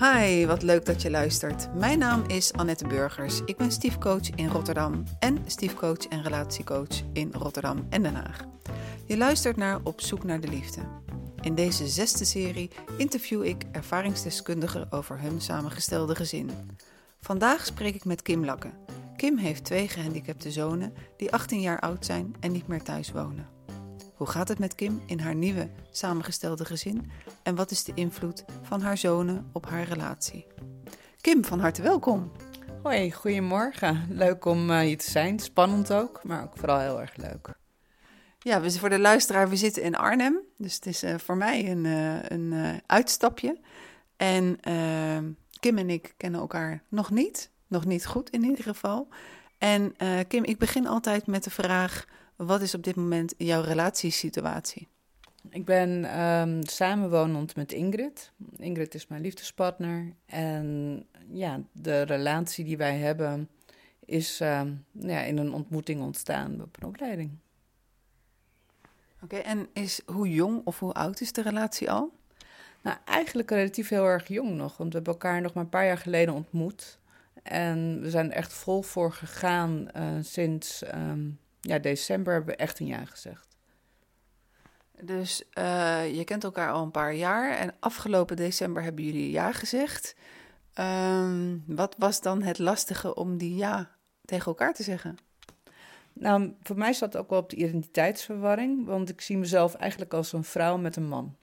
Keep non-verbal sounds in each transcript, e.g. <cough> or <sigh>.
Hi, wat leuk dat je luistert. Mijn naam is Annette Burgers. Ik ben stiefcoach in Rotterdam en stiefcoach en relatiecoach in Rotterdam en Den Haag. Je luistert naar Op zoek naar de liefde. In deze zesde serie interview ik ervaringsdeskundigen over hun samengestelde gezin. Vandaag spreek ik met Kim Lakke. Kim heeft twee gehandicapte zonen die 18 jaar oud zijn en niet meer thuis wonen. Hoe gaat het met Kim in haar nieuwe samengestelde gezin en wat is de invloed van haar zonen op haar relatie? Kim, van harte welkom. Hoi, goedemorgen. Leuk om uh, hier te zijn. Spannend ook, maar ook vooral heel erg leuk. Ja, we, voor de luisteraar, we zitten in Arnhem. Dus het is uh, voor mij een, uh, een uitstapje. En Kim en ik kennen elkaar nog niet. Nog niet goed in ieder geval. En Kim, ik begin altijd met de vraag: wat is op dit moment jouw relatiesituatie? Ik ben um, samenwonend met Ingrid. Ingrid is mijn liefdespartner. En ja, de relatie die wij hebben is um, ja, in een ontmoeting ontstaan op een opleiding. Oké, okay, en is, hoe jong of hoe oud is de relatie al? Nou, eigenlijk relatief heel erg jong nog, want we hebben elkaar nog maar een paar jaar geleden ontmoet. En we zijn er echt vol voor gegaan uh, sinds um, ja, december hebben we echt een jaar gezegd. Dus uh, je kent elkaar al een paar jaar en afgelopen december hebben jullie ja gezegd. Um, wat was dan het lastige om die ja tegen elkaar te zeggen? Nou, voor mij zat ook wel op de identiteitsverwarring, want ik zie mezelf eigenlijk als een vrouw met een man.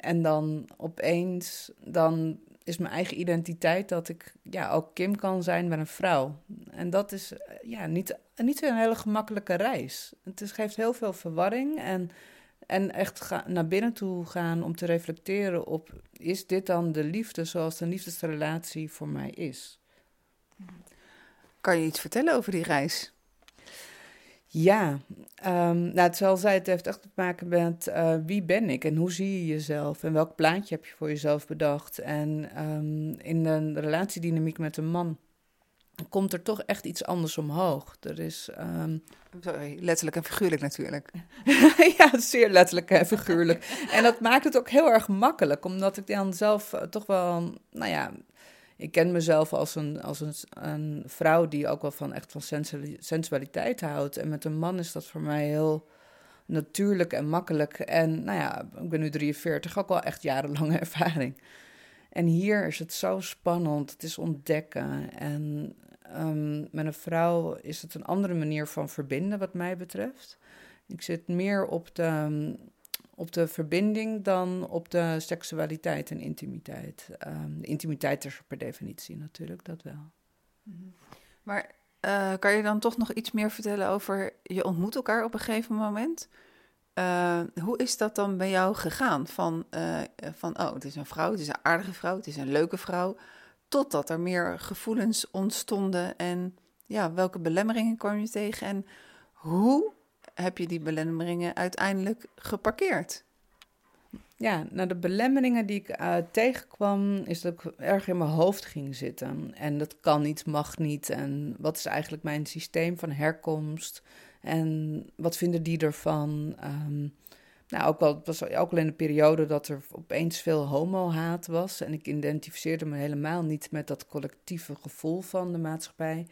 En dan opeens, dan is mijn eigen identiteit dat ik ja, ook Kim kan zijn met een vrouw. En dat is ja, niet, niet een hele gemakkelijke reis. Het geeft heel veel verwarring en, en echt ga, naar binnen toe gaan om te reflecteren op... is dit dan de liefde zoals de liefdesrelatie voor mij is? Kan je iets vertellen over die reis? Ja, um, nou, het zal zij, het heeft echt te maken met uh, wie ben ik en hoe zie je jezelf en welk plaatje heb je voor jezelf bedacht. En um, in een relatiedynamiek met een man komt er toch echt iets anders omhoog. Er is. Um... Sorry, letterlijk en figuurlijk natuurlijk. <laughs> ja, zeer letterlijk en figuurlijk. en dat maakt het ook heel erg makkelijk, omdat ik dan zelf uh, toch wel, nou ja, ik ken mezelf als een, als een, een vrouw die ook wel van echt van sensualiteit houdt. En met een man is dat voor mij heel natuurlijk en makkelijk. En nou ja, ik ben nu 43, ook wel echt jarenlange <laughs> ervaring. En hier is het zo spannend, het is ontdekken. En um, met een vrouw is het een andere manier van verbinden, wat mij betreft. Ik zit meer op de, op de verbinding dan op de seksualiteit en intimiteit. Um, de intimiteit is per definitie natuurlijk, dat wel. Mm-hmm. Maar uh, kan je dan toch nog iets meer vertellen over je ontmoet elkaar op een gegeven moment? Uh, hoe is dat dan bij jou gegaan? Van, uh, van, oh, het is een vrouw, het is een aardige vrouw, het is een leuke vrouw. Totdat er meer gevoelens ontstonden. En ja, welke belemmeringen kwam je tegen? En hoe heb je die belemmeringen uiteindelijk geparkeerd? Ja, nou de belemmeringen die ik uh, tegenkwam, is dat ik erg in mijn hoofd ging zitten. En dat kan niet, mag niet. En wat is eigenlijk mijn systeem van herkomst? En wat vinden die ervan? Um, nou, ook wel, het was ook al in een periode dat er opeens veel homo-haat was. En ik identificeerde me helemaal niet met dat collectieve gevoel van de maatschappij.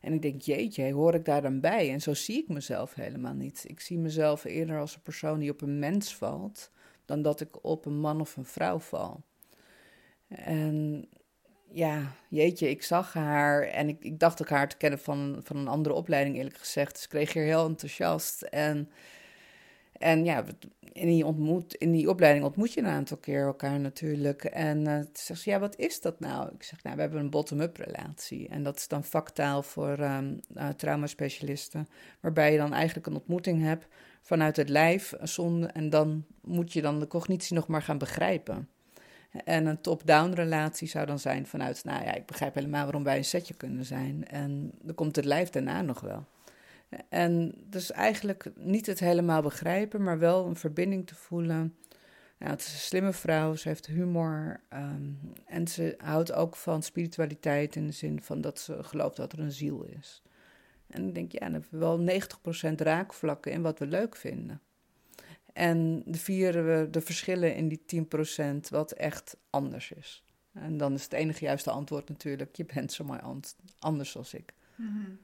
En ik denk, jeetje, hoor ik daar dan bij? En zo zie ik mezelf helemaal niet. Ik zie mezelf eerder als een persoon die op een mens valt, dan dat ik op een man of een vrouw val. En ja, jeetje, ik zag haar en ik, ik dacht ook haar te kennen van, van een andere opleiding, eerlijk gezegd. Dus ik kreeg hier heel enthousiast. En en ja, in die, ontmoet, in die opleiding ontmoet je een aantal keer elkaar natuurlijk. En uh, zegt ze, ja, wat is dat nou? Ik zeg, nou, we hebben een bottom-up relatie. En dat is dan vaktaal voor um, uh, traumaspecialisten. Waarbij je dan eigenlijk een ontmoeting hebt vanuit het lijf. Zonde, en dan moet je dan de cognitie nog maar gaan begrijpen. En een top-down relatie zou dan zijn vanuit, nou ja, ik begrijp helemaal waarom wij een setje kunnen zijn. En dan komt het lijf daarna nog wel. En dus eigenlijk niet het helemaal begrijpen, maar wel een verbinding te voelen. Nou, het is een slimme vrouw, ze heeft humor um, en ze houdt ook van spiritualiteit in de zin van dat ze gelooft dat er een ziel is. En ik denk, ja, dan hebben we wel 90% raakvlakken in wat we leuk vinden. En de vieren we de verschillen in die 10% wat echt anders is. En dan is het enige juiste antwoord natuurlijk: je bent zo mooi anders als ik. Mm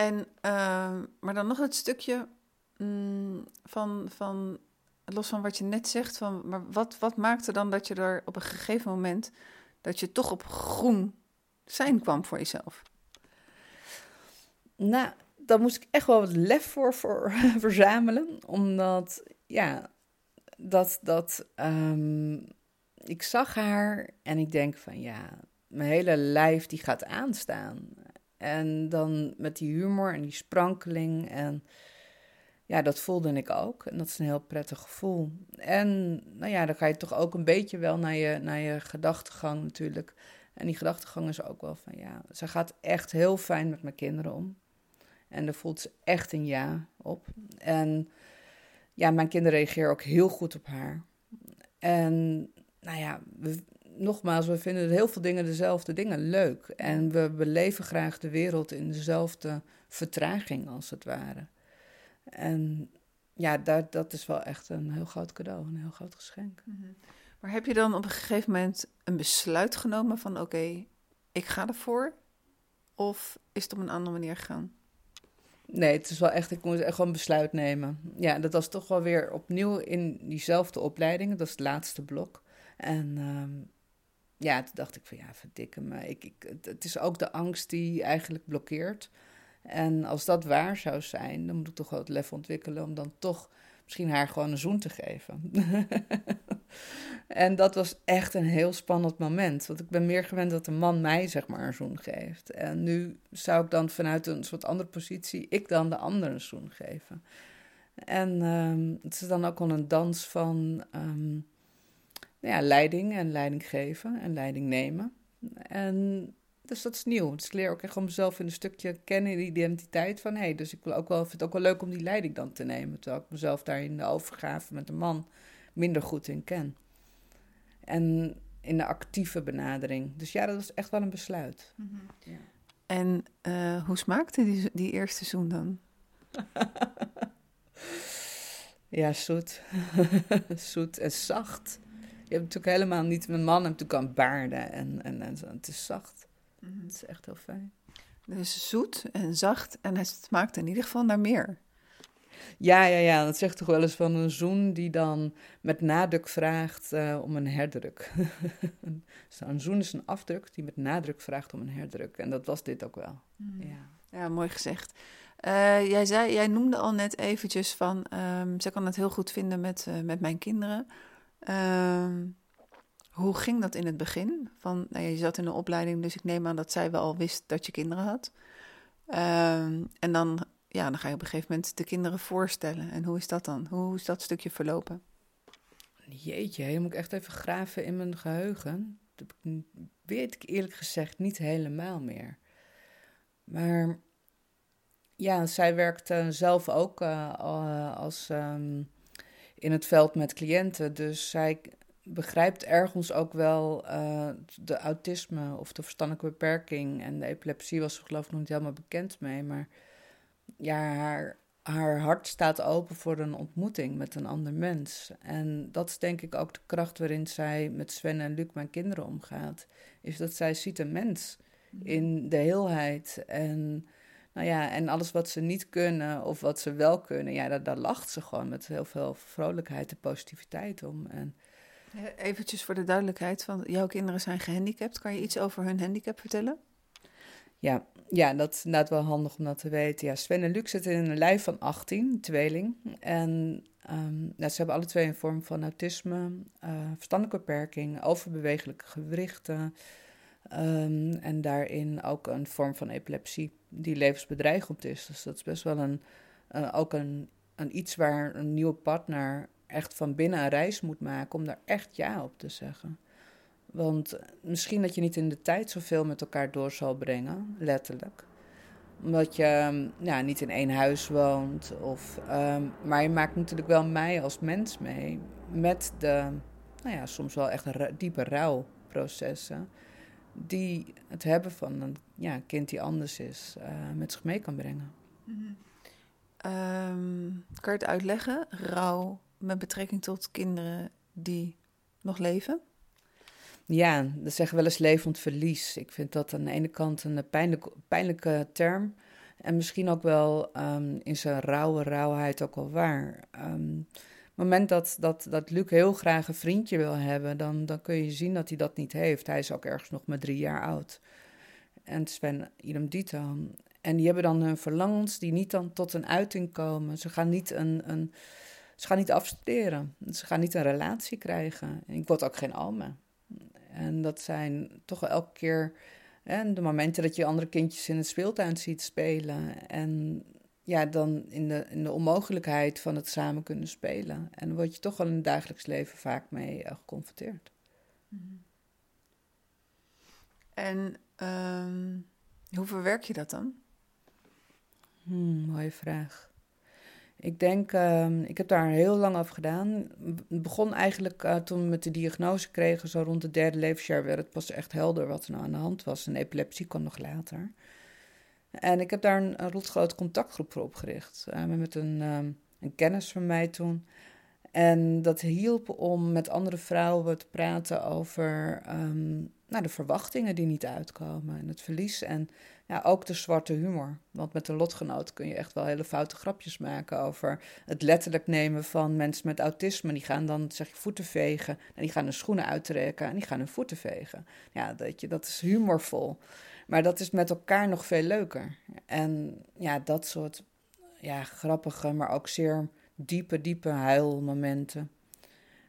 En, uh, maar dan nog het stukje mm, van, van, los van wat je net zegt, van, maar wat, wat maakte dan dat je er op een gegeven moment, dat je toch op groen zijn kwam voor jezelf? Nou, daar moest ik echt wel wat lef voor, voor <laughs> verzamelen. Omdat, ja, dat, dat um, ik zag haar en ik denk van, ja, mijn hele lijf die gaat aanstaan. En dan met die humor en die sprankeling en ja, dat voelde ik ook. En dat is een heel prettig gevoel. En nou ja, dan ga je toch ook een beetje wel naar je, naar je gedachtegang natuurlijk. En die gedachtegang is ook wel van ja, ze gaat echt heel fijn met mijn kinderen om. En daar voelt ze echt een ja op. En ja, mijn kinderen reageren ook heel goed op haar. En nou ja, nogmaals, we vinden heel veel dingen dezelfde dingen leuk. En we beleven graag de wereld in dezelfde vertraging, als het ware. En ja, dat, dat is wel echt een heel groot cadeau, een heel groot geschenk. Mhm. Maar heb je dan op een gegeven moment een besluit genomen van oké, ik ga ervoor? Of is het op een andere manier gegaan? Nee, het is wel echt, ik moest echt gewoon besluit nemen. Ja, dat was toch wel weer opnieuw in diezelfde opleiding. Dat is het laatste blok. En ehm, ja, toen dacht ik van ja, verdikke me. Ik, ik, het is ook de angst die eigenlijk blokkeert. En als dat waar zou zijn, dan moet ik toch wel het lef ontwikkelen om dan toch misschien haar gewoon een zoen te geven. <laughs> en dat was echt een heel spannend moment. Want ik ben meer gewend dat een man mij zeg maar een zoen geeft. En nu zou ik dan vanuit een soort andere positie, ik dan de ander een zoen geven. En um, het is dan ook wel een dans van nou ja, leiding en leiding geven en leiding nemen. En dus dat is nieuw. Dus ik leer ook echt om mezelf in een stukje kennen, die identiteit van hé. Hey, dus ik wil ook wel, vind het ook wel leuk om die leiding dan te nemen. Terwijl ik mezelf daar in de overgave met een man minder goed in ken. En in de actieve benadering. Dus ja, dat is echt wel een besluit. Mhm. ja. En uh, hoe smaakte die, die eerste zoen dan? <laughs> ja, zoet. <laughs> zoet en zacht. Je hebt natuurlijk helemaal niet... Mijn man heeft natuurlijk aan baarden en, en, en het is zacht. Mhm. Het is echt heel fijn. Dus zoet en zacht en het smaakt in ieder geval naar meer. Ja, ja, ja. Dat zegt toch wel eens van een zoen die dan met nadruk vraagt uh, om een herdruk. <laughs> een zoen is een afdruk die met nadruk vraagt om een herdruk. En dat was dit ook wel. Mhm. Ja. ja, mooi gezegd. Uh, jij, zei, jij noemde al net eventjes van, um, ze kan het heel goed vinden met, uh, met mijn kinderen. Uh, hoe ging dat in het begin? Van, nou ja, je zat in een opleiding, dus ik neem aan dat zij wel al wist dat je kinderen had. Uh, en dan, ja, dan ga je op een gegeven moment de kinderen voorstellen. En hoe is dat dan? Hoe is dat stukje verlopen? Jeetje, je moet ik echt even graven in mijn geheugen. Dat weet ik eerlijk gezegd niet helemaal meer. Maar ja, zij werkte zelf ook uh, als um, in het veld met cliënten. Dus zij begrijpt ergens ook wel uh, de autisme of de verstandelijke beperking. En de epilepsie was er geloof ik nog niet helemaal bekend mee. Maar ja, haar, haar hart staat open voor een ontmoeting met een ander mens. En dat is denk ik ook de kracht waarin zij met Sven en Luc, mijn kinderen, omgaat. Is dat zij ziet een mens mhm. in de heelheid. En, nou ja, en alles wat ze niet kunnen of wat ze wel kunnen, ja, daar, daar lacht ze gewoon met heel veel vrolijkheid en positiviteit om. En Eventjes voor de duidelijkheid, van jouw kinderen zijn gehandicapt. Kan je iets over hun handicap vertellen? Ja, ja, dat is inderdaad wel handig om dat te weten. Ja, Sven en Luc zitten in een lijf van 18, tweeling. En um, nou, ze hebben alle twee een vorm van autisme, uh, verstandelijke beperking, overbewegelijke gewrichten. Um, en daarin ook een vorm van epilepsie die levensbedreigend is. Dus dat is best wel een, uh, ook een, een iets waar een nieuwe partner echt van binnen een reis moet maken om daar echt ja op te zeggen. Want misschien dat je niet in de tijd zoveel met elkaar door zal brengen, letterlijk. Omdat je nou, niet in één huis woont. Of, um, maar je maakt natuurlijk wel mij als mens mee met de, nou ja, soms wel echt diepe rouwprocessen. Die het hebben van een ja, kind die anders is, uh, met zich mee kan brengen. Mm -hmm. um, kan je het uitleggen? Rouw met betrekking tot kinderen die nog leven? Ja, dat zeggen wel eens levend verlies. Ik vind dat aan de ene kant een pijnlijke, pijnlijke term. En misschien ook wel ehm, in zijn rauwe rauwheid ook wel waar. Um, het moment dat, dat, dat Luc heel graag een vriendje wil hebben, dan, dan kun je zien dat hij dat niet heeft. Hij is ook ergens nog maar drie jaar oud. En Sven idem dito. En die hebben dan hun verlangens die niet dan tot een uiting komen. Ze gaan niet een, een ze gaan niet afstuderen. Ze gaan niet een relatie krijgen. En ik word ook geen alma. En dat zijn toch elke keer hè, de momenten dat je andere kindjes in het speeltuin ziet spelen. En ja, dan in de, in de onmogelijkheid van het samen kunnen spelen. En dan word je toch wel in het dagelijks leven vaak mee uh, geconfronteerd. Mm-hmm. En um, hoe verwerk je dat dan? Hmm, mooie vraag. Ik denk, uh, ik heb daar heel lang over gedaan. Het begon eigenlijk uh, toen we met de diagnose kregen, zo rond het derde levensjaar werd het pas echt helder wat er nou aan de hand was. En epilepsie kwam nog later. En ik heb daar een, een grote contactgroep voor opgericht. Met een, um, een kennis van mij toen. En dat hielp om met andere vrouwen te praten over um, nou, de verwachtingen die niet uitkomen. En het verlies en ja, ook de zwarte humor. Want met een lotgenoot kun je echt wel hele foute grapjes maken over het letterlijk nemen van mensen met autisme. Die gaan dan, zeg je, voeten vegen. En die gaan hun schoenen uittrekken en die gaan hun voeten vegen. Ja, dat, je, dat is humorvol. Maar dat is met elkaar nog veel leuker. En ja, dat soort ja, grappige, maar ook zeer diepe, diepe huilmomenten.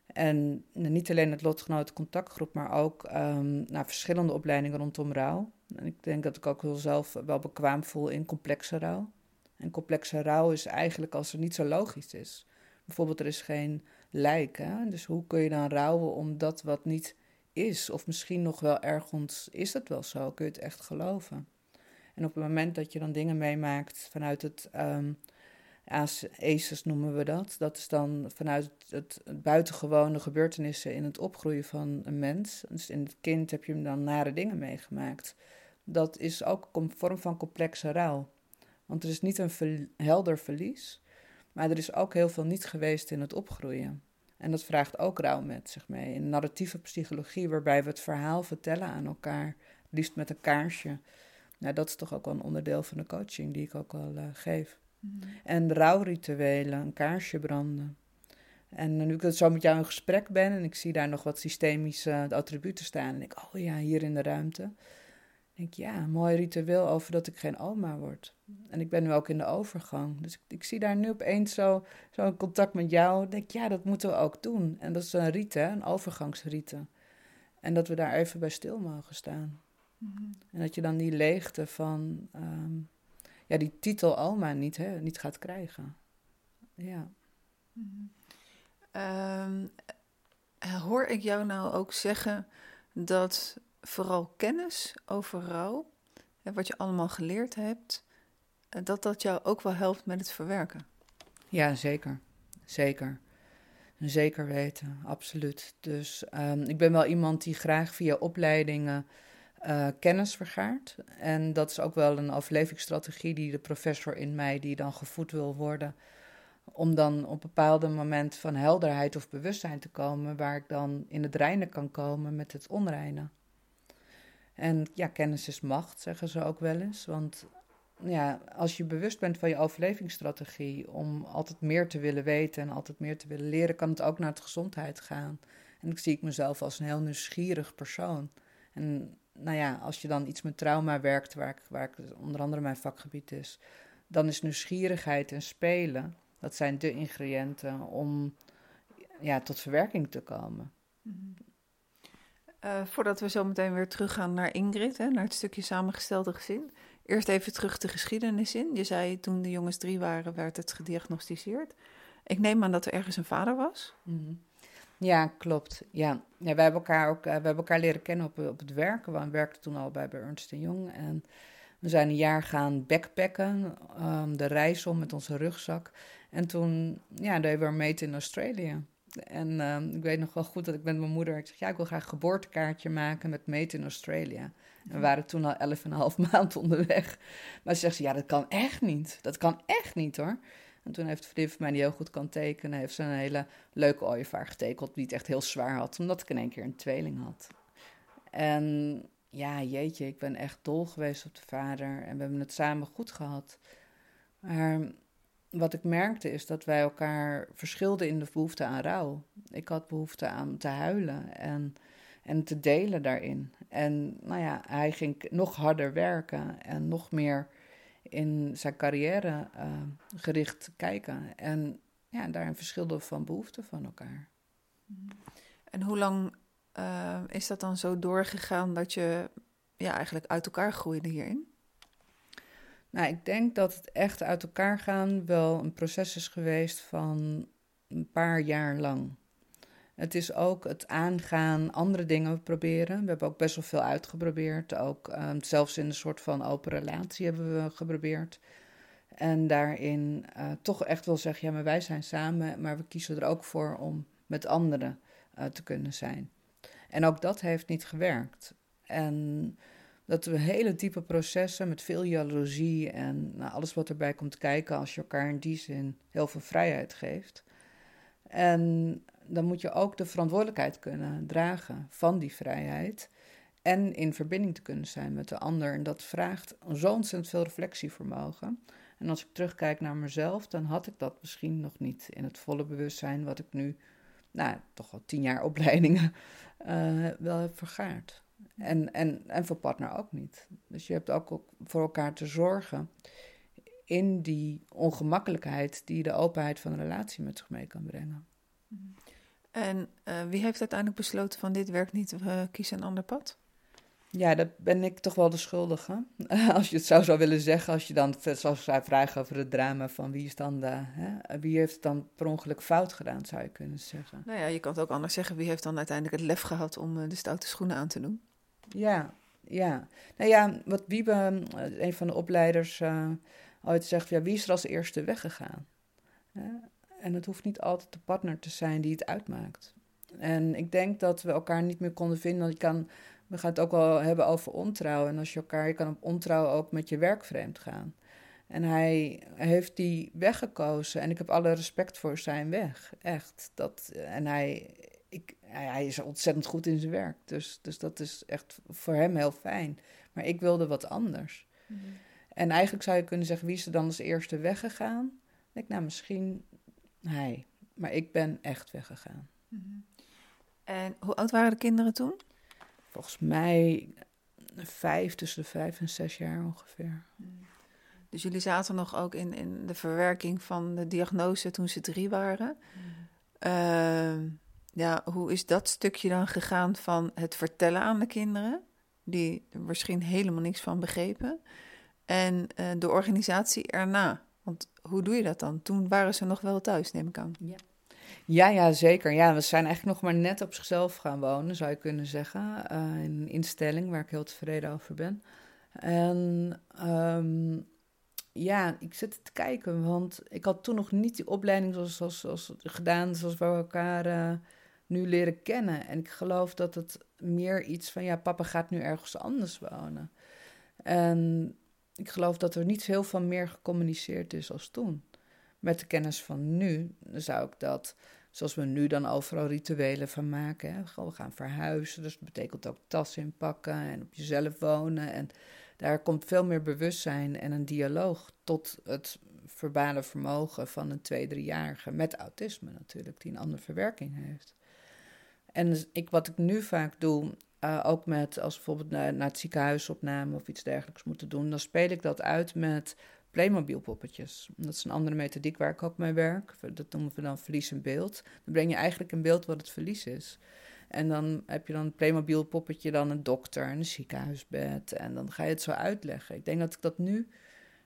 En niet alleen het lotgenoten contactgroep, maar ook um, verschillende opleidingen rondom rouw. En ik denk dat ik ook wel zelf wel bekwaam voel in complexe rouw. En complexe rouw is eigenlijk als er niet zo logisch is. Bijvoorbeeld, er is geen lijk. Hè? Dus hoe kun je dan rouwen om dat wat niet is? Of misschien nog wel ergens is het wel zo, kun je het echt geloven. En op het moment dat je dan dingen meemaakt vanuit het um, ACES noemen we dat. Dat is dan vanuit het, het, buitengewone gebeurtenissen in het opgroeien van een mens. Dus in het kind heb je dan nare dingen meegemaakt. Dat is ook een vorm van complexe rouw. Want er is niet een helder verlies, maar er is ook heel veel niet geweest in het opgroeien. En dat vraagt ook rouw met zich mee. In narratieve psychologie, waarbij we het verhaal vertellen aan elkaar, liefst met een kaarsje. Nou, dat is toch ook wel een onderdeel van de coaching die ik ook wel uh, geef. Mm. En rouwrituelen, een kaarsje branden. En nu ik zo met jou in gesprek ben en ik zie daar nog wat systemische attributen staan, en ik, oh ja, hier in de ruimte. Denk ja, een mooi ritueel over dat ik geen oma word. En ik ben nu ook in de overgang. Dus ik, ik zie daar nu opeens zo, zo in contact met jou. denk ja, dat moeten we ook doen. En dat is een rite, een overgangsrite. En dat we daar even bij stil mogen staan. Mm-hmm. En dat je dan die leegte van um, ja, die titel Alma niet, hè, niet gaat krijgen. Ja. Mm-hmm. Um, hoor ik jou nou ook zeggen dat vooral kennis over rouw, en wat je allemaal geleerd hebt, eh, dat dat jou ook wel helpt met het verwerken? Ja, zeker. Zeker. Zeker weten, absoluut. Dus um, ik ben wel iemand die graag via opleidingen uh, kennis vergaart. En dat is ook wel een overlevingsstrategie die de professor in mij, die dan gevoed wil worden, om dan op een bepaalde moment van helderheid of bewustzijn te komen, waar ik dan in het reinen kan komen met het onreine. En ja, kennis is macht, zeggen ze ook wel eens. Want ja, als je bewust bent van je overlevingsstrategie om altijd meer te willen weten en altijd meer te willen leren, kan het ook naar de gezondheid gaan. En ik zie ik mezelf als een heel nieuwsgierig persoon. En nou ja, als je dan iets met trauma werkt, waar ik, waar ik onder andere mijn vakgebied is, dan is nieuwsgierigheid en spelen, dat zijn de ingrediënten om ja, tot verwerking te komen. Uh, voordat we zo meteen weer teruggaan naar Ingrid, hè, naar het stukje samengestelde gezin. Eerst even terug de geschiedenis in. Je zei toen de jongens drie waren, werd het gediagnosticeerd. Ik neem aan dat er ergens een vader was. Mm ja, klopt. Ja. ja, hebben elkaar ook uh, we hebben elkaar leren kennen op, op het werk. We werkten toen al bij, bij Ernst Jong. En we zijn een jaar gaan backpacken, um, de reis om met onze rugzak. En toen ja, deden we meten in Australië. En um, ik weet nog wel goed dat ik met mijn moeder... Ik zeg, ja, ik wil graag een geboortekaartje maken met meten in Australië. En we waren toen al elf en een half <laughs> maand onderweg. Maar ze zegt, ja, dat kan echt niet. Dat kan echt niet, hoor. En toen heeft een van mij die heel goed kan tekenen, heeft ze een hele leuke ooievaar getekend die het echt heel zwaar had, omdat ik in één keer een tweeling had. En ja, jeetje, ik ben echt dol geweest op de vader en we hebben het samen goed gehad. Maar wat ik merkte is dat wij elkaar verschilden in de behoefte aan rouw. Ik had behoefte aan te huilen en, en te delen daarin. En nou ja, hij ging nog harder werken en nog meer in zijn carrière uh, gericht kijken. En ja, daarin verschilden van behoeften van elkaar. En hoe lang uh, is dat dan zo doorgegaan dat je ja, eigenlijk uit elkaar groeide hierin? Nou, ik denk dat het echt uit elkaar gaan wel een proces is geweest van een paar jaar lang. Het is ook het aangaan, andere dingen proberen. We hebben ook best wel veel uitgeprobeerd. Ook um, zelfs in een soort van open relatie hebben we geprobeerd. En daarin uh, toch echt wel zeggen, ja, maar wij zijn samen, maar we kiezen er ook voor om met anderen uh, te kunnen zijn. En ook dat heeft niet gewerkt. En dat we hele diepe processen met veel jaloezie en nou, alles wat erbij komt kijken als je elkaar in die zin heel veel vrijheid geeft. En dan moet je ook de verantwoordelijkheid kunnen dragen van die vrijheid en in verbinding te kunnen zijn met de ander. En dat vraagt zo ontzettend veel reflectievermogen. En als ik terugkijk naar mezelf, dan had ik dat misschien nog niet in het volle bewustzijn wat ik nu, nou, toch al tien jaar opleidingen, uh, wel heb vergaard. En, en, en voor partner ook niet. Dus je hebt ook voor elkaar te zorgen in die ongemakkelijkheid die de openheid van een relatie met zich mee kan brengen. En uh, wie heeft uiteindelijk besloten van dit werkt niet, we kiezen een ander pad? Ja, dat ben ik toch wel de schuldige. <laughs> Als je het zo zou willen zeggen, als je dan zou vragen over het drama van wie is dan de, hè, wie heeft het dan per ongeluk fout gedaan, zou je kunnen zeggen. Nou ja, je kan het ook anders zeggen, wie heeft dan uiteindelijk het lef gehad om uh, de stoute schoenen aan te doen? Ja, ja. Nou ja, wat Wiebe, eh, een van de opleiders, uh, ooit zegt, ja, wie is er als eerste weggegaan? En het hoeft niet altijd de partner te zijn die het uitmaakt. En ik denk dat we elkaar niet meer konden vinden. Je kan, we gaan het ook wel hebben over ontrouw. En als je elkaar, je kan op ontrouw ook met je werk vreemd gaan. En hij heeft die weg gekozen. En ik heb alle respect voor zijn weg. Echt. Dat, en hij, ik, hij is ontzettend goed in zijn werk. Dus, dus dat is echt voor hem heel fijn. Maar ik wilde wat anders. Mhm. En eigenlijk zou je kunnen zeggen, wie is er dan als eerste weggegaan? Ik denk, nou, misschien hij. Maar ik ben echt weggegaan. Mhm. En hoe oud waren de kinderen toen? Volgens mij vijf, tussen de vijf en zes jaar ongeveer. Mhm. Dus jullie zaten nog ook in, in de verwerking van de diagnose toen ze drie waren. Uh, ja, hoe is dat stukje dan gegaan van het vertellen aan de kinderen, die er misschien helemaal niks van begrepen, en uh, de organisatie erna? Want hoe doe je dat dan? Toen waren ze nog wel thuis, neem ik aan. Ja. Ja, ja, zeker. Ja, we zijn eigenlijk nog maar net op zichzelf gaan wonen, zou je kunnen zeggen. Uh, in een instelling waar ik heel tevreden over ben. En um, ja, ik zit te kijken, want ik had toen nog niet die opleiding zoals, zoals, gedaan, zoals we elkaar uh, nu leren kennen. En ik geloof dat het meer iets van, ja, papa gaat nu ergens anders wonen. En ik geloof dat er niet heel veel meer gecommuniceerd is als toen. Met de kennis van nu zou ik dat, zoals we nu dan overal rituelen van maken. Hè? We gaan verhuizen, dus dat betekent ook tas inpakken en op jezelf wonen. En daar komt veel meer bewustzijn en een dialoog tot het verbale vermogen van een twee, driejarige met autisme natuurlijk, die een andere verwerking heeft. En ik, wat ik nu vaak doe, uh, ook met als bijvoorbeeld naar, naar het ziekenhuisopname of iets dergelijks moeten doen, dan speel ik dat uit met Playmobil poppetjes. Dat is een andere methodiek waar ik ook mee werk. Dat noemen we dan verlies in beeld. Dan breng je eigenlijk in beeld wat het verlies is. En dan heb je dan een Playmobil poppetje, dan een dokter en een ziekenhuisbed. En dan ga je het zo uitleggen. Ik denk dat ik dat nu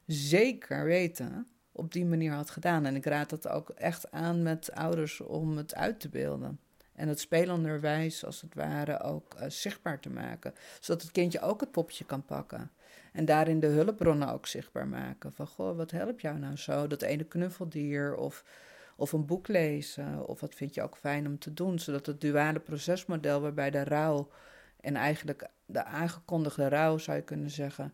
zeker weten op die manier had gedaan. En ik raad dat ook echt aan met ouders om het uit te beelden. En het spelenderwijs, als het ware, ook uh, zichtbaar te maken. Zodat het kindje ook het popje kan pakken. En daarin de hulpbronnen ook zichtbaar maken. Van, goh, wat helpt jou nou zo? Dat ene knuffeldier of, of een boek lezen. Of wat vind je ook fijn om te doen? Zodat het duale procesmodel waarbij de rouw en eigenlijk de aangekondigde rouw, zou je kunnen zeggen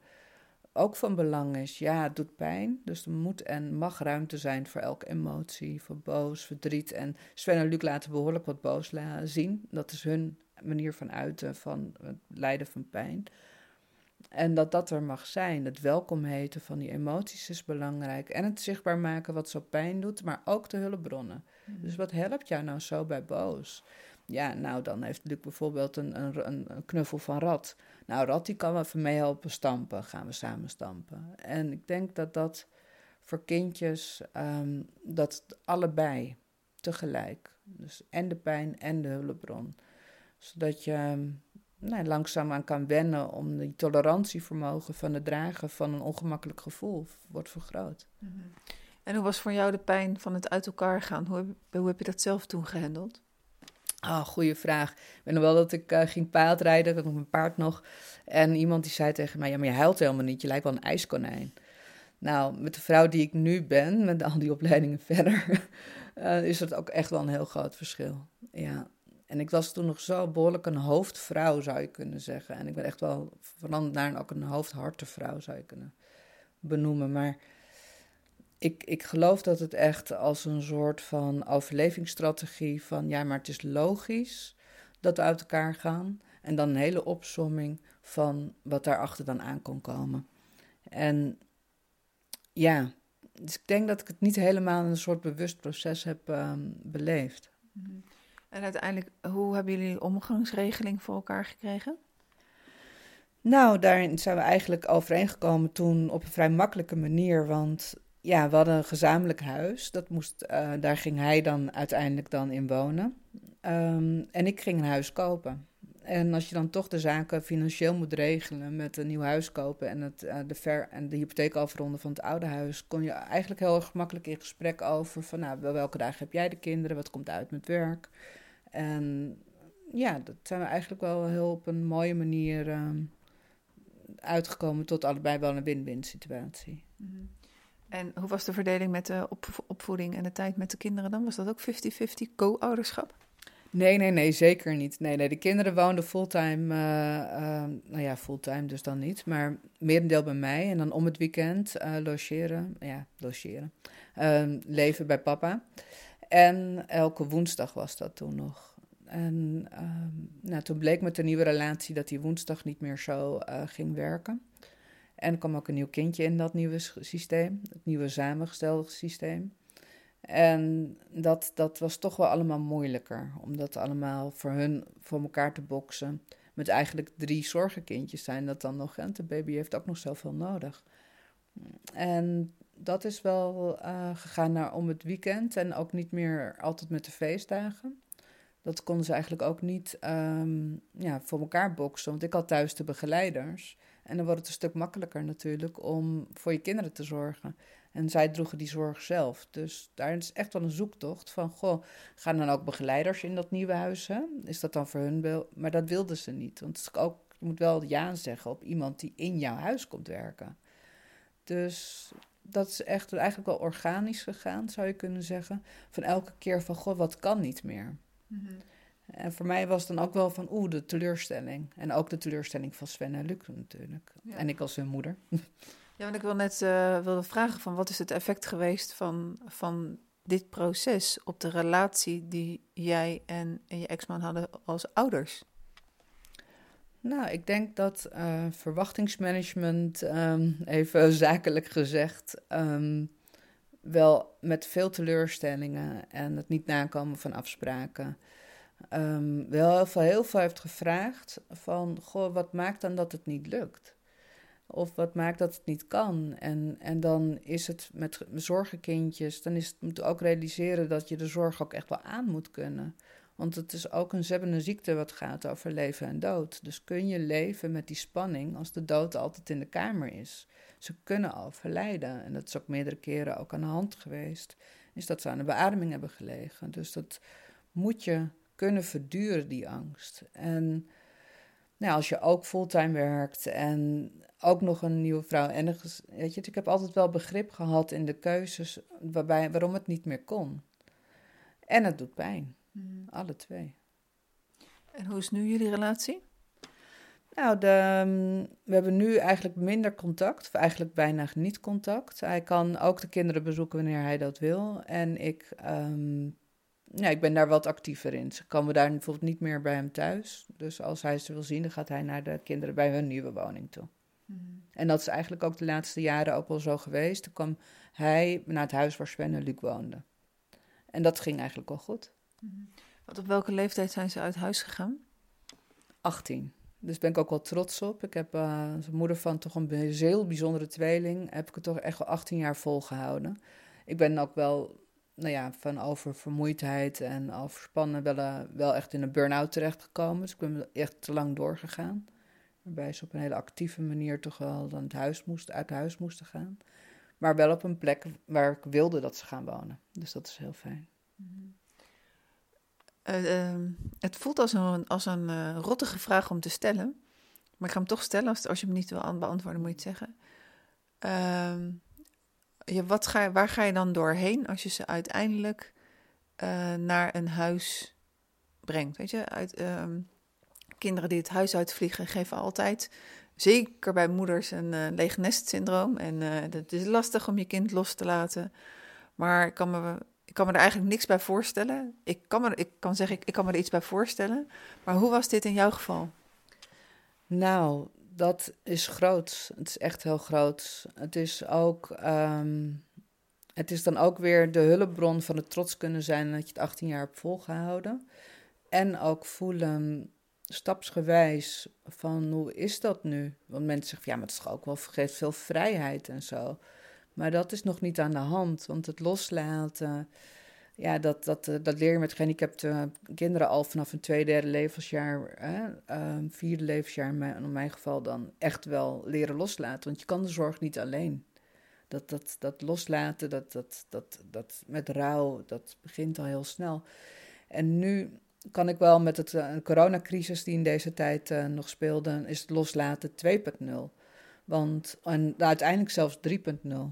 ook van belang is. Ja, het doet pijn, dus er moet en mag ruimte zijn voor elke emotie, voor boos, verdriet. En Sven en Luc laten behoorlijk wat boos zien. Dat is hun manier van uiten van het lijden van pijn. En dat dat er mag zijn. Het welkom heten van die emoties is belangrijk. En het zichtbaar maken wat zo pijn doet, maar ook de hulpbronnen. Mhm. Dus wat helpt jou nou zo bij boos? Ja, nou dan heeft Luc bijvoorbeeld een, een, een knuffel van Rat. Nou, Rat die kan even mee helpen stampen. Gaan we samen stampen. En ik denk dat dat voor kindjes, um, dat allebei tegelijk. Dus en de pijn en de hulpbron. Zodat je um, nou, langzaamaan kan wennen om die tolerantievermogen van het dragen van een ongemakkelijk gevoel wordt vergroot. -hmm. En hoe was voor jou de pijn van het uit elkaar gaan? Hoe hoe heb je dat zelf toen gehandeld? Ah, goede vraag. Ik weet nog wel dat ik uh, ging paardrijden, ik had nog mijn paard nog. En iemand die zei tegen mij, ja, maar je huilt helemaal niet, je lijkt wel een ijskonijn. Nou, met de vrouw die ik nu ben, met al die opleidingen <laughs> verder, uh, is het ook echt wel een heel groot verschil. Ja. En ik was toen nog zo behoorlijk een hoofdvrouw, zou je kunnen zeggen. En ik ben echt wel veranderd naar ook een hoofdhartenvrouw, zou je kunnen benoemen. Maar ik, ik geloof dat het echt als een soort van overlevingsstrategie van... ja, maar het is logisch dat we uit elkaar gaan. En dan een hele opsomming van wat daarachter dan aan kon komen. En ja, dus ik denk dat ik het niet helemaal in een soort bewust proces heb um, beleefd. Mm-hmm. En uiteindelijk, hoe hebben jullie omgangsregeling voor elkaar gekregen? Nou, daarin zijn we eigenlijk overeengekomen toen op een vrij makkelijke manier. Want ja, we hadden een gezamenlijk huis. Dat moest, uh, daar ging hij dan uiteindelijk dan in wonen. Um, en ik ging een huis kopen. En als je dan toch de zaken financieel moet regelen met een nieuw huis kopen en, het, uh, de, ver, en de hypotheek afronden van het oude huis, kon je eigenlijk heel erg gemakkelijk in gesprek over van nou, welke dagen heb jij de kinderen, wat komt uit met werk. En ja, dat zijn we eigenlijk wel heel op een mooie manier um, uitgekomen tot allebei wel een win-win situatie. Mm-hmm. En hoe was de verdeling met de op, opvoeding en de tijd met de kinderen dan? Was dat ook 50-50 co-ouderschap? Nee, nee, nee, zeker niet. Nee, nee, de kinderen woonden fulltime, uh, uh, nou ja, fulltime dus dan niet, maar merendeel bij mij. En dan om het weekend uh, logeren, ja, logeren, ehm, leven bij papa. En elke woensdag was dat toen nog. En nou, toen bleek met de nieuwe relatie dat die woensdag niet meer zo ging werken. En er kwam ook een nieuw kindje in dat nieuwe systeem, het nieuwe samengestelde systeem. En dat, dat was toch wel allemaal moeilijker, om dat allemaal voor hun voor elkaar te boksen. Met eigenlijk drie zorgenkindjes zijn dat dan nog, en de baby heeft ook nog zoveel nodig. En dat is wel uh, gegaan naar om het weekend en ook niet meer altijd met de feestdagen. Dat konden ze eigenlijk ook niet um, ja, voor elkaar boksen, want ik had thuis de begeleiders. En dan wordt het een stuk makkelijker natuurlijk om voor je kinderen te zorgen. En zij droegen die zorg zelf. Dus daar is echt wel een zoektocht van, goh, gaan dan ook begeleiders in dat nieuwe huis? Hè? Is dat dan voor hun? Maar dat wilden ze niet. Want ook, je moet wel ja zeggen op iemand die in jouw huis komt werken. Dus dat is echt eigenlijk wel organisch gegaan, zou je kunnen zeggen. Van elke keer van, goh, wat kan niet meer? Mm-hmm. En voor mij was het dan ook wel van, oeh, de teleurstelling. En ook de teleurstelling van Sven en Luc natuurlijk. Ja. En ik als hun moeder. <laughs> Ja, want ik wil net uh, wilde vragen van wat is het effect geweest van, van dit proces op de relatie die jij en, en je ex-man hadden als ouders? Nou, ik denk dat uh, verwachtingsmanagement, um, even <laughs> zakelijk gezegd, um, wel met veel teleurstellingen en het niet nakomen van afspraken, um, wel heel veel, heeft gevraagd van, goh, wat maakt dan dat het niet lukt? Of wat maakt dat het niet kan? En, en dan is het met zorgenkindjes, dan is het, moet ook realiseren dat je de zorg ook echt wel aan moet kunnen. Want het is ook een, ze hebben een ziekte wat gaat over leven en dood. Dus kun je leven met die spanning als de dood altijd in de kamer is. Ze kunnen al verleiden. En dat is ook meerdere keren ook aan de hand geweest. Is dat ze aan de beademing hebben gelegen. Dus dat moet je kunnen verduren, die angst. En nou, als je ook fulltime werkt en ook nog een nieuwe vrouw. En een, weet je, ik heb altijd wel begrip gehad in de keuzes waarbij, waarom het niet meer kon. En het doet pijn. Mm. Alle twee. En hoe is nu jullie relatie? Nou, de, we hebben nu eigenlijk minder contact, of eigenlijk bijna niet contact. Hij kan ook de kinderen bezoeken wanneer hij dat wil. En ik um, ja, ik ben daar wat actiever in. Ze komen daar bijvoorbeeld niet meer bij hem thuis. Dus als hij ze wil zien, dan gaat hij naar de kinderen bij hun nieuwe woning toe. Mhm. En dat is eigenlijk ook de laatste jaren ook wel zo geweest. Toen kwam hij naar het huis waar Sven en Luc woonden. En dat ging eigenlijk wel goed. Mhm. Wat op welke leeftijd zijn ze uit huis gegaan? 18. Dus ben ik ook wel trots op. Ik heb uh, als moeder van toch een heel bijzondere tweeling, heb ik het toch echt wel 18 jaar volgehouden. Ik ben ook wel, nou ja, van oververmoeidheid en overspannen wel, uh, wel echt in een burn-out terechtgekomen. Dus ik ben echt te lang doorgegaan. Waarbij ze op een hele actieve manier toch wel dan het huis moest, uit huis moesten gaan. Maar wel op een plek waar ik wilde dat ze gaan wonen. Dus dat is heel fijn. Uh, uh, het voelt als een, als een uh, rottige vraag om te stellen. Maar ik ga hem toch stellen. Als, als je hem niet wil beantwoorden, moet je het zeggen. Ja, wat ga, waar ga je dan doorheen als je ze uiteindelijk eh, naar een huis brengt? Weet je, uit, ehm, kinderen die het huis uitvliegen geven altijd zeker bij moeders een uh, leeg nest syndroom. En het is lastig om je kind los te laten. Maar ik kan me, ik kan me er eigenlijk niks bij voorstellen. Ik kan, me, ik kan zeggen, ik, ik kan me er iets bij voorstellen. Maar hoe was dit in jouw geval? Nou, dat is groot. Het is echt heel groot. Het is ook. Um, het is dan ook weer de hulpbron van het trots kunnen zijn dat je het 18 jaar hebt volgehouden. En ook voelen stapsgewijs van hoe is dat nu? Want mensen zeggen, ja, maar het is ook wel geeft veel vrijheid en zo. Maar dat is nog niet aan de hand, want het loslaten, ja, dat, dat, eh, dat leer je met gehandicapte kinderen al vanaf een tweede, levensjaar, hè, uh, vierde levensjaar in mijn, geval dan echt wel leren loslaten. Want je kan de zorg niet alleen. Dat, dat, dat loslaten, dat, dat, dat, dat met rouw, dat begint al heel snel. En nu kan ik wel met het, uh, coronacrisis die in deze tijd uh, nog speelde, is het loslaten 2.0. Want en uiteindelijk zelfs 3.0,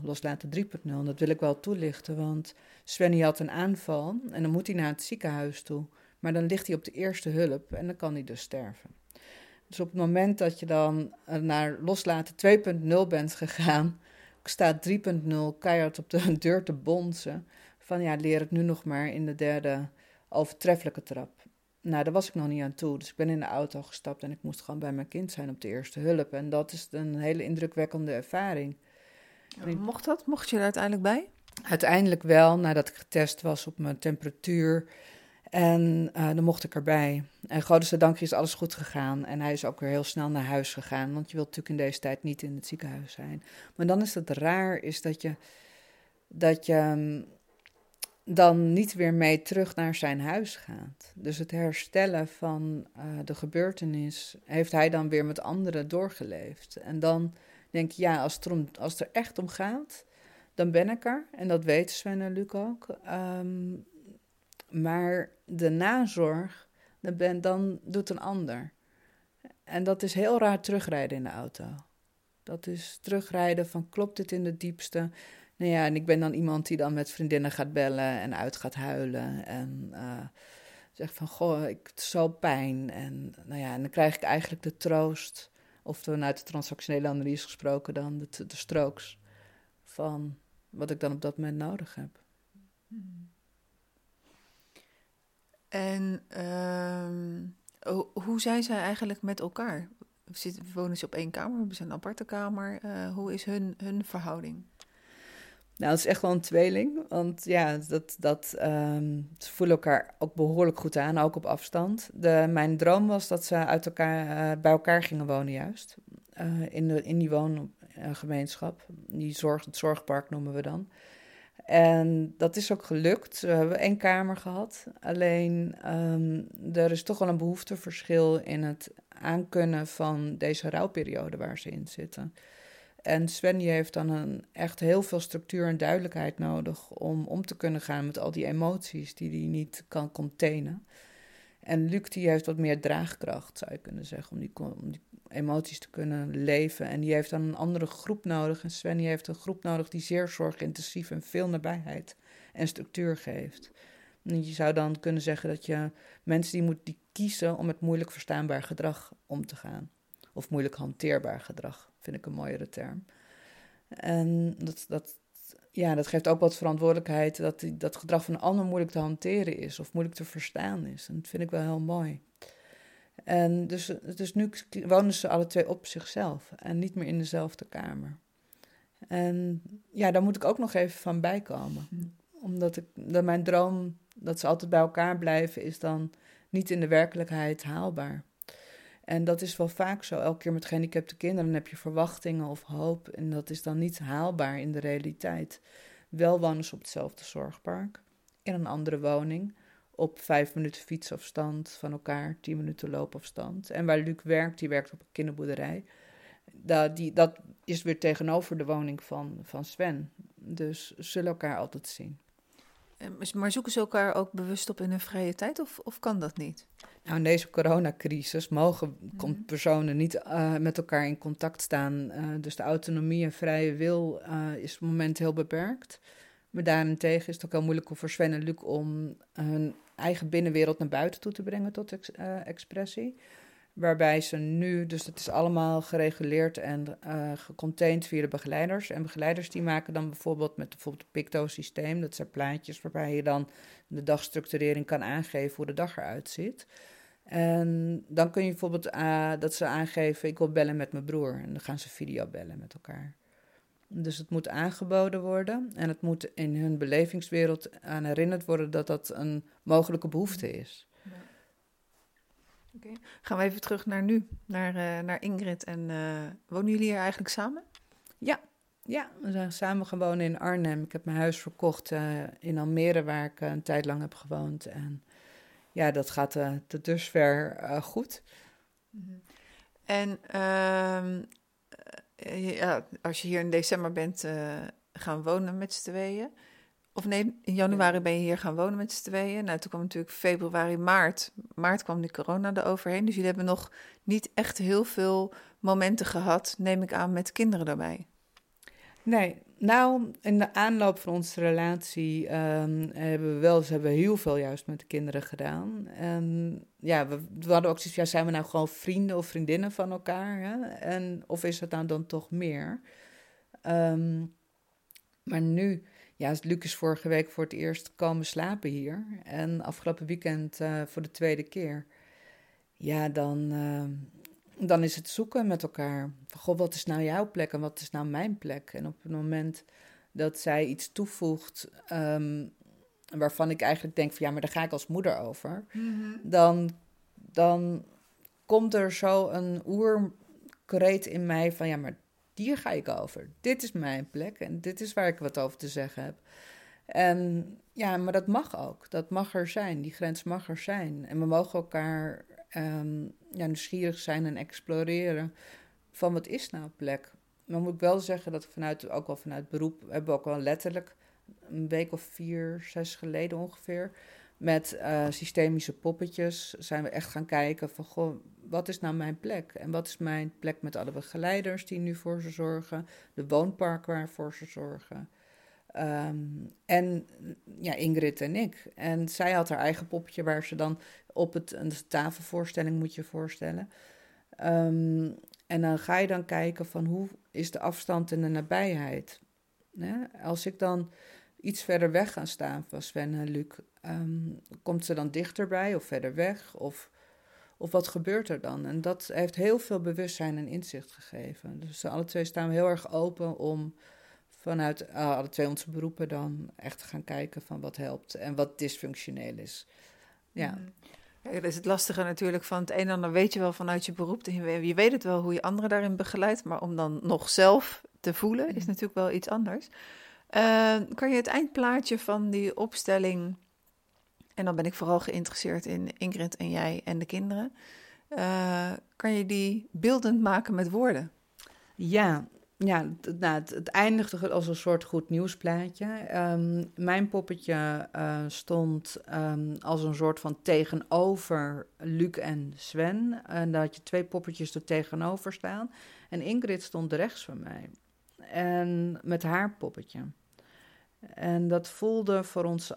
loslaten 3.0. En dat wil ik wel toelichten, want Svenny had een aanval en dan moet hij naar het ziekenhuis toe. Maar dan ligt hij op de eerste hulp en dan kan hij dus sterven. Dus op het moment dat je dan eh, naar loslaten 2.0 bent gegaan, staat 3.0 keihard op de <laughs> deur te bonzen. Van ja, leer het nu nog maar in de derde overtreffelijke trap. Nou, daar was ik nog niet aan toe. Dus ik ben in de auto gestapt en ik moest gewoon bij mijn kind zijn op de eerste hulp. En dat is een hele indrukwekkende ervaring. mocht dat? Mocht je er uiteindelijk bij? Uiteindelijk wel, nadat ik getest was op mijn temperatuur. En uh, dan mocht ik erbij. En goddelijke dank is alles goed gegaan. En hij is ook weer heel snel naar huis gegaan. Want je wilt natuurlijk in deze tijd niet in het ziekenhuis zijn. Maar dan is het raar, is dat je, dat je mm, dan niet weer mee terug naar zijn huis gaat. Dus het herstellen van uh, de gebeurtenis heeft hij dan weer met anderen doorgeleefd. En dan denk je, ja, als het, als er echt om gaat, dan ben ik er. En dat weten Sven en Luc ook. Um, maar de nazorg, ben, dan doet een ander. En dat is heel raar terugrijden in de auto. Dat is terugrijden van klopt dit in de diepste? Nou ja, en ik ben dan iemand die dan met vriendinnen gaat bellen en uit gaat huilen. En uh, zegt van, goh, ik heb zo pijn. En, nou ja, en dan krijg ik eigenlijk de troost, of vanuit de transactionele analyse gesproken dan, de, de strokes van wat ik dan op dat moment nodig heb. En uh, hoe zijn zij eigenlijk met elkaar? Zitten, wonen ze op één kamer? Hebben ze een aparte kamer? Uh, hoe is hun, hun verhouding? Nou, het is echt wel een tweeling. Want ja, dat, dat, um, ze voelen elkaar ook behoorlijk goed aan, ook op afstand. De, mijn droom was dat ze uit elkaar, uh, bij elkaar gingen wonen, juist. Uh, in, de, in die woongemeenschap. Die zorg, het zorgpark noemen we dan. En dat is ook gelukt. We hebben één kamer gehad. Alleen um, er is toch wel een behoefteverschil in het aankunnen van deze rouwperiode waar ze in zitten. En Sven heeft dan een, echt heel veel structuur en duidelijkheid nodig om om te kunnen gaan met al die emoties die hij niet kan containen. En Luc die heeft wat meer draagkracht, zou je kunnen zeggen, om die, om die emoties te kunnen leven. En die heeft dan een andere groep nodig. En Sven heeft een groep nodig die zeer zorgintensief en veel nabijheid en structuur geeft. En je zou dan kunnen zeggen dat je mensen die moet die kiezen om met moeilijk verstaanbaar gedrag om te gaan. Of moeilijk hanteerbaar gedrag, vind ik een mooiere term. En dat, dat ja, dat geeft ook wat verantwoordelijkheid dat die, dat gedrag van een ander moeilijk te hanteren is of moeilijk te verstaan is. En dat vind ik wel heel mooi. En dus, dus nu wonen ze alle twee op zichzelf en niet meer in dezelfde kamer. En ja, daar moet ik ook nog even van bijkomen. Hm. Omdat ik, dat mijn droom dat ze altijd bij elkaar blijven, is dan niet in de werkelijkheid haalbaar. En dat is wel vaak zo. Elke keer met gehandicapte kinderen heb je verwachtingen of hoop. En dat is dan niet haalbaar in de realiteit. Wel wonen ze op hetzelfde zorgpark, in een andere woning, op vijf minuten fietsafstand van elkaar, tien minuten loopafstand. En waar Luc werkt, die werkt op een kinderboerderij. Dat, die, dat is weer tegenover de woning van, van Sven. Dus ze zullen elkaar altijd zien. Maar zoeken ze elkaar ook bewust op in hun vrije tijd of, of kan dat niet? Nou, in deze coronacrisis mogen mm personen niet uh, met elkaar in contact staan. Uh, dus de autonomie en vrije wil uh, is op het moment heel beperkt. Maar daarentegen is het ook heel moeilijk voor Sven en Luc om hun eigen binnenwereld naar buiten toe te brengen tot ex expressie. Waarbij ze nu, dus het is allemaal gereguleerd en uh, gecontained via de begeleiders. En begeleiders die maken dan bijvoorbeeld met bijvoorbeeld het Picto-systeem. Dat zijn plaatjes waarbij je dan de dagstructurering kan aangeven hoe de dag eruit ziet. En dan kun je bijvoorbeeld uh, dat ze aangeven, ik wil bellen met mijn broer. En dan gaan ze video bellen met elkaar. Dus het moet aangeboden worden en het moet in hun belevingswereld aan herinnerd worden dat dat een mogelijke behoefte is. Okay. Gaan we even terug naar nu, naar, uh, naar Ingrid. En uh, wonen jullie hier eigenlijk samen? Ja. ja, we zijn samen gewoond in Arnhem. Ik heb mijn huis verkocht uh, in Almere, waar ik een tijd lang heb gewoond. En ja, dat gaat tot dusver goed. Mm -hmm. En ehm, ja, als je hier in december bent gaan wonen met z'n tweeën... Of nee, in januari ben je hier gaan wonen met z'n tweeën. Nou, toen kwam natuurlijk februari, maart. Maart kwam de corona eroverheen. Dus jullie hebben nog niet echt heel veel momenten gehad, neem ik aan, met kinderen erbij. Nee, nou, in de aanloop van onze relatie um, hebben we wel, ze hebben heel veel juist met de kinderen gedaan. En ja, we, hadden ook zoiets, ja, zijn we nou gewoon vrienden of vriendinnen van elkaar? Hè? En, of is het nou dan toch meer? Um, maar nu ja, Luc is vorige week voor het eerst komen slapen hier. En afgelopen weekend uh, voor de tweede keer. Ja, dan, uh, dan is het zoeken met elkaar. Van, goh, wat is nou jouw plek en wat is nou mijn plek? En op het moment dat zij iets toevoegt um, waarvan ik eigenlijk denk van ja, maar daar ga ik als moeder over. Mm -hmm. dan, dan komt er zo een oerkreet in mij van ja, maar hier ga ik over. Dit is mijn plek en dit is waar ik wat over te zeggen heb. En ja, maar dat mag ook. Dat mag er zijn. Die grens mag er zijn. En we mogen elkaar um, ja, nieuwsgierig zijn en exploreren van wat is nou plek. Maar moet ik wel zeggen dat vanuit, ook wel vanuit beroep, hebben ook wel letterlijk een week of vier, zes geleden ongeveer, met uh, systemische poppetjes zijn we echt gaan kijken van, goh, wat is nou mijn plek? En wat is mijn plek met alle begeleiders die nu voor ze zorgen, de woonparken waarvoor ze zorgen. Um, en ja, Ingrid en ik. En zij had haar eigen poppetje waar ze dan op het, een tafelvoorstelling moet je voorstellen. Um, en dan ga je dan kijken van hoe is de afstand en de nabijheid. Als ik dan iets verder weg ga staan van Sven en Luc, um, komt ze dan dichterbij of verder weg? Of of wat gebeurt er dan? En dat heeft heel veel bewustzijn en inzicht gegeven. Dus alle twee staan we heel erg open om vanuit uh, alle twee onze beroepen dan echt te gaan kijken van wat helpt en wat dysfunctioneel is. Ja. Mm. Ja, dat is het lastige natuurlijk van het een en ander weet je wel vanuit je beroep. Je weet het wel hoe je anderen daarin begeleidt, maar om dan nog zelf te voelen is natuurlijk wel iets anders. Uh, kan je het eindplaatje van die opstelling en dan ben ik vooral geïnteresseerd in Ingrid en jij en de kinderen. Uh, kan je die beeldend maken met woorden? Ja, ja nou, het, eindigde als een soort goed nieuwsplaatje. Um, mijn poppetje uh, stond um, als een soort van tegenover Luc en Sven. En daar had je twee poppetjes er tegenover staan. En Ingrid stond rechts van mij. En met haar poppetje. En dat voelde voor ons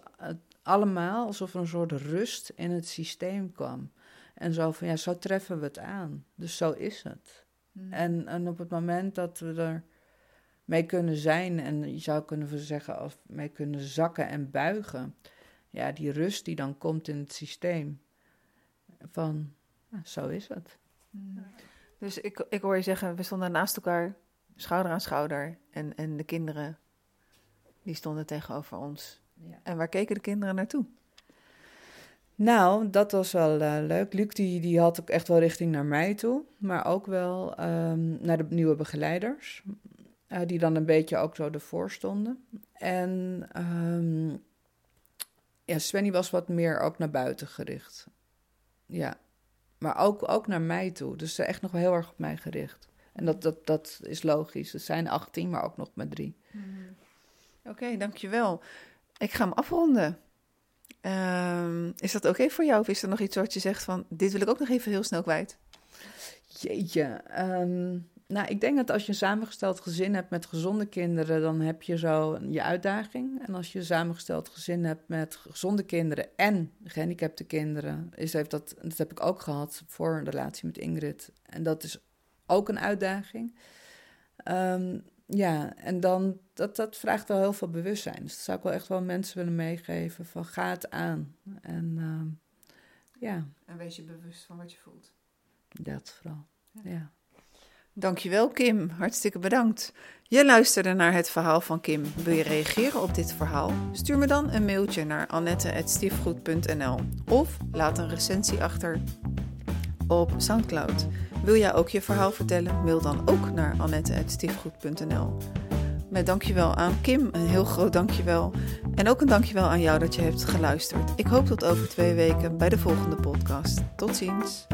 allemaal alsof er een soort rust in het systeem kwam. En zo van, ja, zo treffen we het aan. Dus zo is het. Hmm. En, en op het moment dat we er mee kunnen zijn. En je zou kunnen zeggen, of mee kunnen zakken en buigen. Ja, die rust die dan komt in het systeem. Van, zo is het. Dus ik, ik hoor je zeggen, we stonden naast elkaar, schouder aan schouder. En, en de kinderen, die stonden tegenover ons. Ja. En waar keken de kinderen naartoe? Nou, dat was wel uh, leuk. Luc die, die had ook echt wel richting naar mij toe. Maar ook wel um, naar de nieuwe begeleiders. Uh, die dan een beetje ook zo ervoor stonden. En um, ja, Svenny was wat meer ook naar buiten gericht. Ja, maar ook, ook naar mij toe. Dus echt nog wel heel erg op mij gericht. En dat, dat, dat is logisch. Ze zijn 18, maar ook nog maar drie. Mm. Oké, dankjewel. Ik ga hem afronden. Uh, is dat oké voor jou? Of is er nog iets wat je zegt van... dit wil ik ook nog even heel snel kwijt? Jeetje. Um, nou, ik denk dat als je een samengesteld gezin hebt met gezonde kinderen... dan heb je zo je uitdaging. En als je een samengesteld gezin hebt met gezonde kinderen... en gehandicapte kinderen... Is, heeft dat, dat heb ik ook gehad voor een relatie met Ingrid. En dat is ook een uitdaging. Um, ja, en dan, dat, dat vraagt wel heel veel bewustzijn. Dus dat zou ik wel echt wel mensen willen meegeven van ga het aan. En uh, ja. En wees je bewust van wat je voelt. Dat vooral, ja. ja. Dankjewel Kim, hartstikke bedankt. Je luisterde naar het verhaal van Kim. Wil je reageren op dit verhaal? Stuur me dan een mailtje naar annette.stiefgoed.nl of laat een recensie achter op Soundcloud. Wil jij ook je verhaal vertellen? Mail dan ook naar annette.stiefgoed.nl. Met dankjewel aan Kim, een heel groot dankjewel. En ook een dankjewel aan jou dat je hebt geluisterd. Ik hoop tot over twee weken bij de volgende podcast. Tot ziens.